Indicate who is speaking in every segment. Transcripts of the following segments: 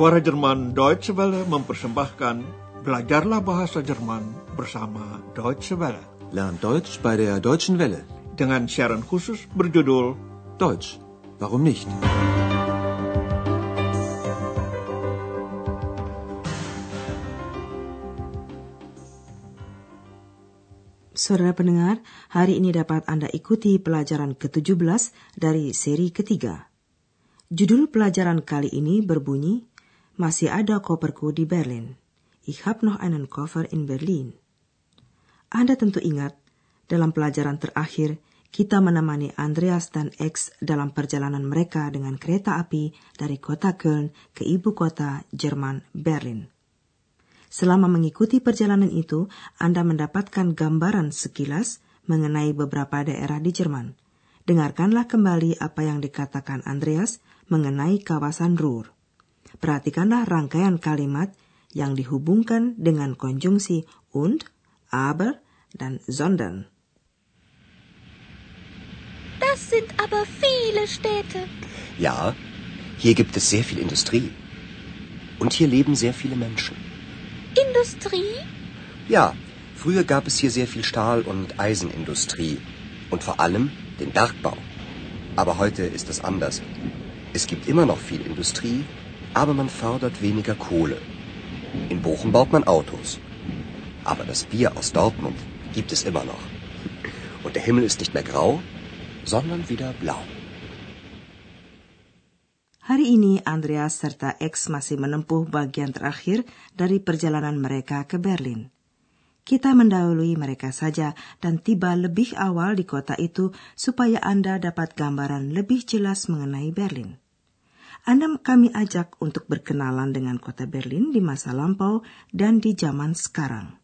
Speaker 1: Suara Jerman Deutsche Welle mempersembahkan Belajarlah Bahasa Jerman bersama Deutsche Welle.
Speaker 2: Lern Deutsch bei der Deutschen Welle.
Speaker 1: Dengan siaran khusus berjudul
Speaker 2: Deutsch, warum nicht?
Speaker 3: Saudara pendengar, hari ini dapat Anda ikuti pelajaran ke-17 dari seri ketiga. Judul pelajaran kali ini berbunyi, Masih ada koperku di Berlin. Ich hab noch einen Koffer in Berlin. Anda tentu ingat, dalam pelajaran terakhir, kita menemani Andreas dan X dalam perjalanan mereka dengan kereta api dari kota Köln ke ibu kota Jerman, Berlin. Selama mengikuti perjalanan itu, Anda mendapatkan gambaran sekilas mengenai beberapa daerah di Jerman. Dengarkanlah kembali apa yang dikatakan Andreas mengenai kawasan Ruhr. Perhatikanlah rangkaian kalimat yang dihubungkan dengan konjungsi und, aber, dan sondern.
Speaker 4: Das sind aber viele Städte.
Speaker 5: Ja, hier gibt es sehr viel Industrie. Und hier leben sehr viele Menschen.
Speaker 4: Industrie?
Speaker 5: Ja, früher gab es hier sehr viel Stahl- und Eisenindustrie. Und vor allem den Bergbau. Aber heute ist es anders. Es gibt immer noch viel Industrie, aber man fördert weniger Kohle. In Bochum baut man Autos. Aber das Bier aus Dortmund gibt es immer noch. Und der Himmel ist nicht mehr grau, sondern wieder blau.
Speaker 3: Hari ini Andreas serta X masih menempuh bagian terakhir dari perjalanan mereka ke Berlin. Kita mendahului mereka saja dan tiba lebih awal di kota itu supaya Anda dapat gambaran lebih jelas mengenai Berlin. Anda kami ajak untuk berkenalan dengan kota Berlin di masa lampau dan di zaman sekarang.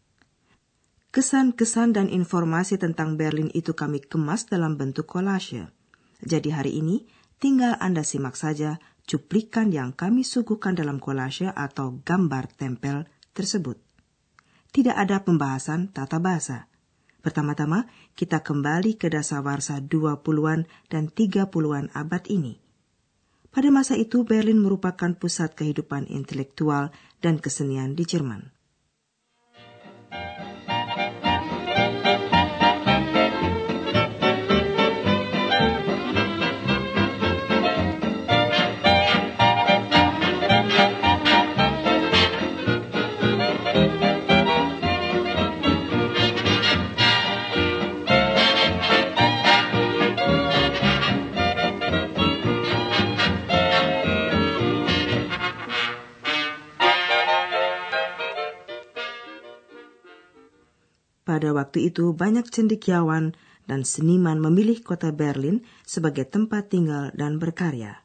Speaker 3: Kesan-kesan dan informasi tentang Berlin itu kami kemas dalam bentuk kolase. Jadi hari ini tinggal Anda simak saja cuplikan yang kami suguhkan dalam kolase atau gambar tempel tersebut. Tidak ada pembahasan tata bahasa. Pertama-tama, kita kembali ke dasawarsa 20-an dan 30-an abad ini. Pada masa itu, Berlin merupakan pusat kehidupan intelektual dan kesenian di Jerman. Waktu itu banyak cendekiawan dan seniman memilih kota Berlin sebagai tempat tinggal dan berkarya.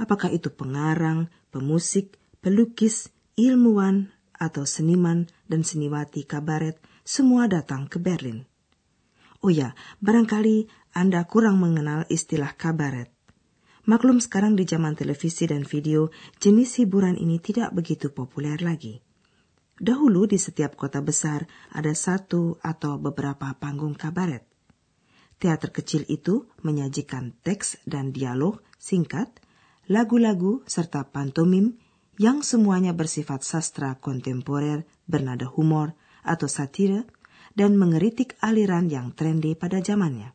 Speaker 3: Apakah itu pengarang, pemusik, pelukis, ilmuwan, atau seniman dan seniwati kabaret, semua datang ke Berlin. Oh ya, barangkali Anda kurang mengenal istilah kabaret. Maklum sekarang di zaman televisi dan video, jenis hiburan ini tidak begitu populer lagi. Dahulu di setiap kota besar ada satu atau beberapa panggung kabaret. Teater kecil itu menyajikan teks dan dialog singkat, lagu-lagu serta pantomim yang semuanya bersifat sastra kontemporer bernada humor atau satire dan mengeritik aliran yang trendy pada zamannya.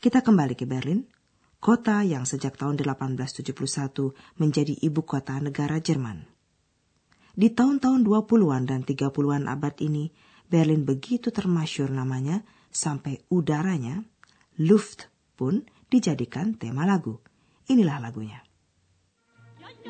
Speaker 3: Kita kembali ke Berlin, kota yang sejak tahun 1871 menjadi ibu kota negara Jerman. Di tahun-tahun 20-an dan 30-an abad ini, Berlin begitu termasyur namanya sampai udaranya, Luft pun dijadikan tema lagu. Inilah lagunya.
Speaker 4: Luft.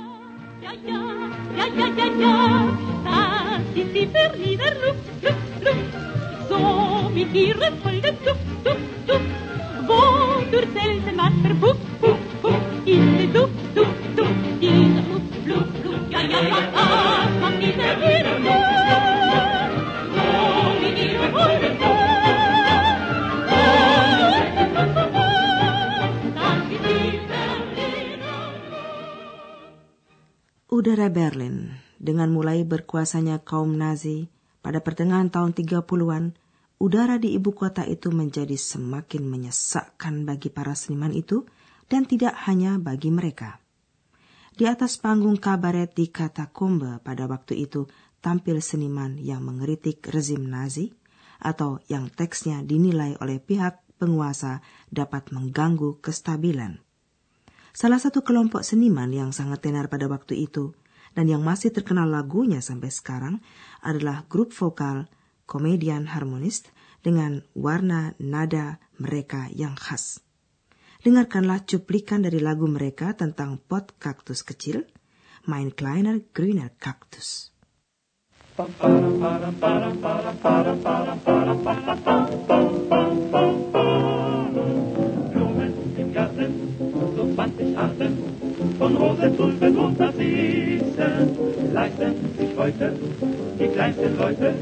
Speaker 4: Ja, ja, ja, das
Speaker 3: Udara Berlin, dengan mulai berkuasanya kaum Nazi pada pertengahan tahun 30-an, udara di ibu kota itu menjadi semakin menyesakkan bagi para seniman itu dan tidak hanya bagi mereka. Di atas panggung kabaret di Katakombe pada waktu itu tampil seniman yang mengeritik rezim Nazi atau yang teksnya dinilai oleh pihak penguasa dapat mengganggu kestabilan. Salah satu kelompok seniman yang sangat tenar pada waktu itu dan yang masih terkenal lagunya sampai sekarang adalah grup vokal komedian harmonis dengan warna nada mereka yang khas. Dengarkanlah cuplikan dari lagu mereka tentang pot kaktus kecil, Mein kleiner grüner Kaktus.
Speaker 6: Blumen von Rosentulpen und Narzissen leisten sich heute die kleinsten Leute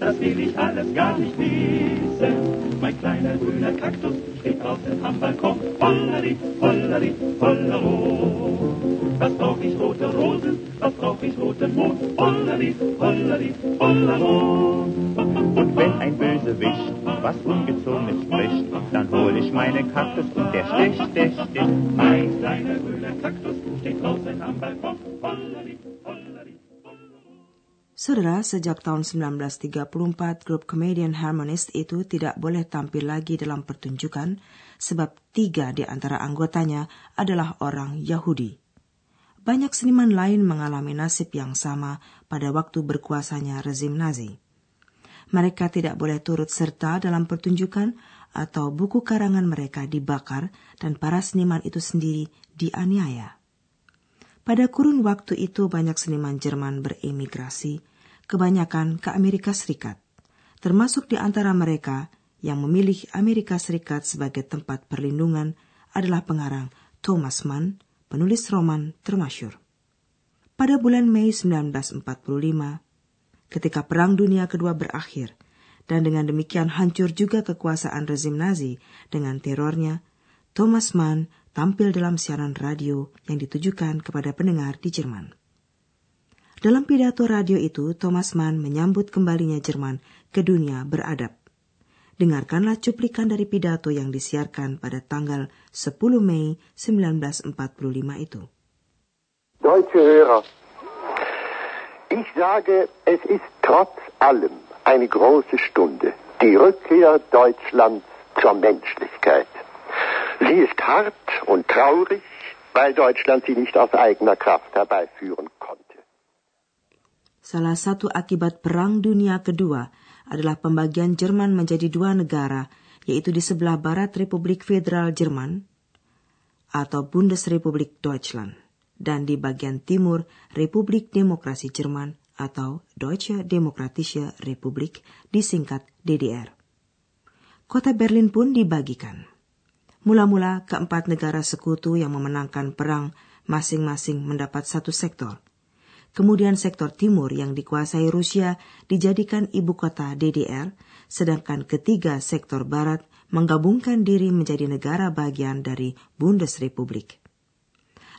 Speaker 6: das will ich alles gar nicht wissen. Mein kleiner grüner Kaktus steht draußen am Balkon. Hollari, hollari, hollero. Was brauch ich rote Rosen, was brauch ich roten Mond? Hollari, hollari, hollero.
Speaker 7: Und wenn ein Bösewicht was Ungezogenes dann hol ich meinen Kaktus und der.
Speaker 6: Mein kleiner grüner Kaktus steht draußen am Balkon.
Speaker 3: Saudara, sejak tahun 1934, grup Comedian Harmonist itu tidak boleh tampil lagi dalam pertunjukan sebab tiga di antara anggotanya adalah orang Yahudi. Banyak seniman lain mengalami nasib yang sama pada waktu berkuasanya rezim Nazi. Mereka tidak boleh turut serta dalam pertunjukan atau buku karangan mereka dibakar dan para seniman itu sendiri dianiaya. Pada kurun waktu itu banyak seniman Jerman beremigrasi, kebanyakan ke Amerika Serikat, termasuk di antara mereka yang memilih Amerika Serikat sebagai tempat perlindungan adalah pengarang Thomas Mann, penulis roman termasyur. Pada bulan Mei 1945, ketika Perang Dunia Kedua berakhir, dan dengan demikian hancur juga kekuasaan rezim Nazi dengan terornya, Thomas Mann tampil dalam siaran radio yang ditujukan kepada pendengar di Jerman. Dalam pidato radio itu, Thomas Mann menyambut kembalinya Jerman ke dunia beradab. Dengarkanlah cuplikan dari pidato yang disiarkan pada tanggal 10 Mei 1945 itu.
Speaker 8: Deutsche Hörer, ich sage, es ist trotz allem eine große Stunde, die Rückkehr Deutschlands zur Menschlichkeit. Sie ist hart und traurig, weil Deutschland sie nicht aus eigener Kraft herbeiführen konnte.
Speaker 3: Salah satu akibat Perang Dunia Kedua adalah pembagian Jerman menjadi dua negara, yaitu di sebelah barat Republik Federal Jerman atau Bundesrepublik Deutschland dan di bagian timur Republik Demokrasi Jerman atau Deutsche Demokratische Republik disingkat DDR. Kota Berlin pun dibagikan. Mula-mula keempat negara sekutu yang memenangkan perang masing-masing mendapat satu sektor. Kemudian sektor timur yang dikuasai Rusia dijadikan ibu kota DDR, sedangkan ketiga sektor barat menggabungkan diri menjadi negara bagian dari Bundesrepublik.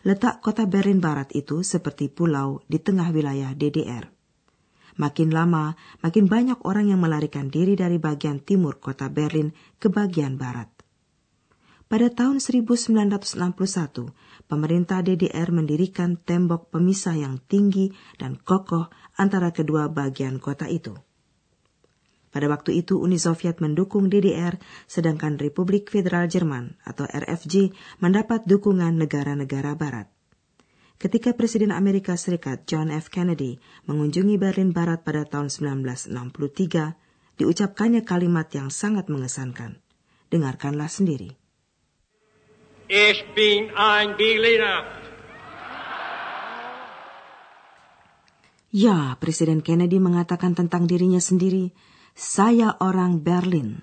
Speaker 3: Letak kota Berlin Barat itu seperti pulau di tengah wilayah DDR. Makin lama, makin banyak orang yang melarikan diri dari bagian timur kota Berlin ke bagian barat. Pada tahun 1961, pemerintah DDR mendirikan tembok pemisah yang tinggi dan kokoh antara kedua bagian kota itu. Pada waktu itu Uni Soviet mendukung DDR, sedangkan Republik Federal Jerman atau RFJ mendapat dukungan negara-negara barat. Ketika Presiden Amerika Serikat John F. Kennedy mengunjungi Berlin Barat pada tahun 1963, diucapkannya kalimat yang sangat mengesankan. Dengarkanlah sendiri.
Speaker 9: Ich bin ein Berliner.
Speaker 3: Ya, Presiden Kennedy mengatakan tentang dirinya sendiri, saya orang Berlin.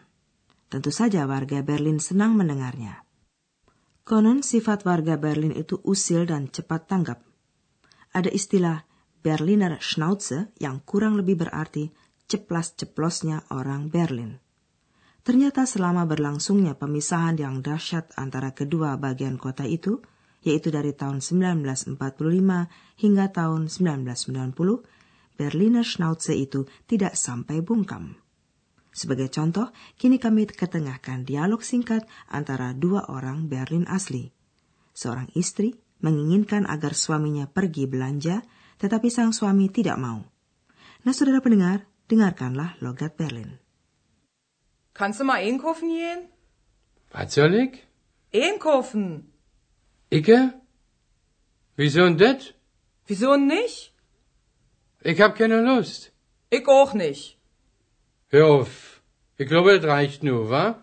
Speaker 3: Tentu saja warga Berlin senang mendengarnya. Konon sifat warga Berlin itu usil dan cepat tanggap. Ada istilah Berliner Schnauze yang kurang lebih berarti ceplas-ceplosnya orang Berlin. Ternyata selama berlangsungnya pemisahan yang dahsyat antara kedua bagian kota itu, yaitu dari tahun 1945 hingga tahun 1990, Berliner Schnauze itu tidak sampai bungkam. Sebagai contoh, kini kami ketengahkan dialog singkat antara dua orang Berlin asli, seorang istri menginginkan agar suaminya pergi belanja, tetapi sang suami tidak mau. Nah, saudara pendengar, dengarkanlah logat Berlin.
Speaker 10: Kannst du mal einkaufen gehen?
Speaker 11: Was soll ich?
Speaker 10: Einkaufen.
Speaker 11: Icke? Wieso denn das?
Speaker 10: Wieso nicht?
Speaker 11: Ich hab keine Lust.
Speaker 10: Ich auch nicht.
Speaker 11: Hör auf. Ich glaube, das reicht nur, wa?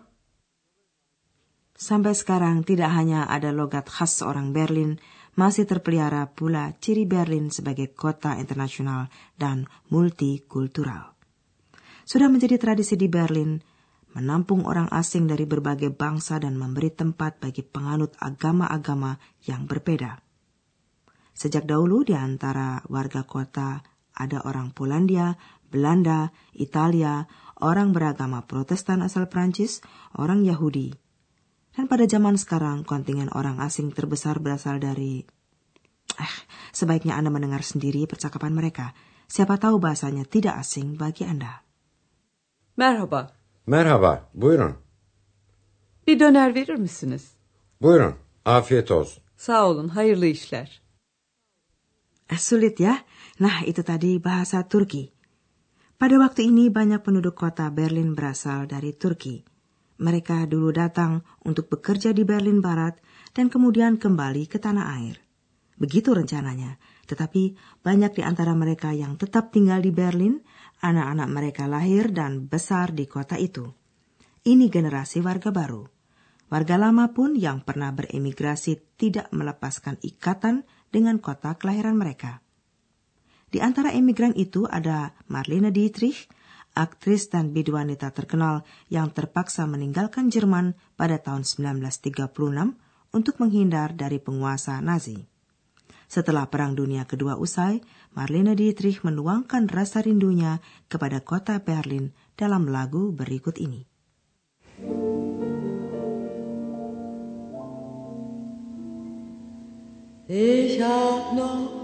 Speaker 3: Sampai sekarang tidak hanya ada logat khas orang Berlin, masih terpelihara pula ciri Berlin sebagai kota internasional dan multikultural. Sudah menjadi tradisi di Berlin menampung orang asing dari berbagai bangsa dan memberi tempat bagi penganut agama-agama yang berbeda. Sejak dahulu di antara warga kota ada orang Polandia, Belanda, Italia, orang beragama Protestan asal Prancis, orang Yahudi, dan pada zaman sekarang kontingen orang asing terbesar berasal dari... Eh, sebaiknya Anda mendengar sendiri percakapan mereka. Siapa tahu bahasanya tidak asing bagi Anda.
Speaker 10: Merhaba.
Speaker 12: Merhaba, buyurun.
Speaker 10: Bir döner verir misiniz?
Speaker 12: Buyurun, afiyet olsun.
Speaker 10: Sağ olun, hayırlı işler.
Speaker 3: Eh, sulit ya? Nah, itu tadi bahasa Turki. Pada waktu ini banyak penduduk kota Berlin berasal dari Turki. Mereka dulu datang untuk bekerja di Berlin Barat dan kemudian kembali ke tanah air. Begitu rencananya, tetapi banyak di antara mereka yang tetap tinggal di Berlin, anak-anak mereka lahir dan besar di kota itu. Ini generasi warga baru. Warga lama pun yang pernah beremigrasi tidak melepaskan ikatan dengan kota kelahiran mereka. Di antara emigran itu ada Marlene Dietrich, aktris dan biduanita terkenal yang terpaksa meninggalkan Jerman pada tahun 1936 untuk menghindar dari penguasa Nazi. Setelah Perang Dunia Kedua usai, Marlene Dietrich menuangkan rasa rindunya kepada kota Berlin dalam lagu berikut ini.
Speaker 13: Ich hab noch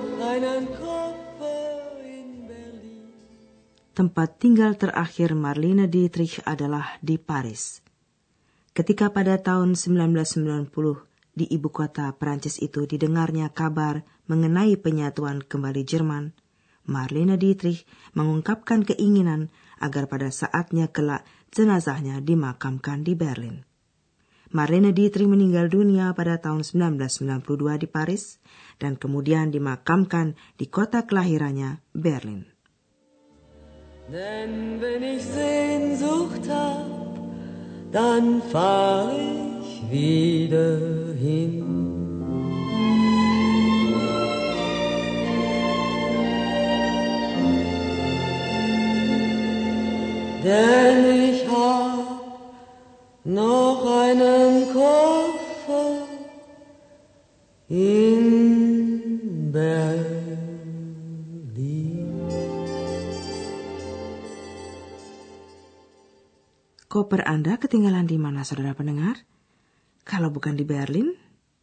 Speaker 3: tempat tinggal terakhir Marlene Dietrich adalah di Paris. Ketika pada tahun 1990 di ibu kota Prancis itu didengarnya kabar mengenai penyatuan kembali Jerman, Marlene Dietrich mengungkapkan keinginan agar pada saatnya kelak jenazahnya dimakamkan di Berlin. Marlene Dietrich meninggal dunia pada tahun 1992 di Paris dan kemudian dimakamkan di kota kelahirannya, Berlin.
Speaker 13: Denn wenn ich Sehnsucht hab, dann fahr ich wieder hin. Denn
Speaker 3: Koper Anda ketinggalan di mana, saudara pendengar? Kalau bukan di Berlin,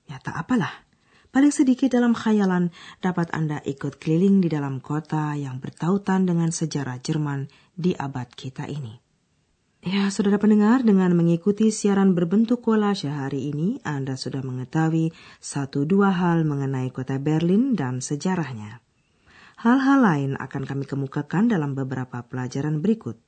Speaker 3: ya tak apalah. Paling sedikit dalam khayalan dapat Anda ikut keliling di dalam kota yang bertautan dengan sejarah Jerman di abad kita ini. Ya, saudara pendengar, dengan mengikuti siaran berbentuk kolase hari ini, Anda sudah mengetahui satu dua hal mengenai kota Berlin dan sejarahnya. Hal-hal lain akan kami kemukakan dalam beberapa pelajaran berikut.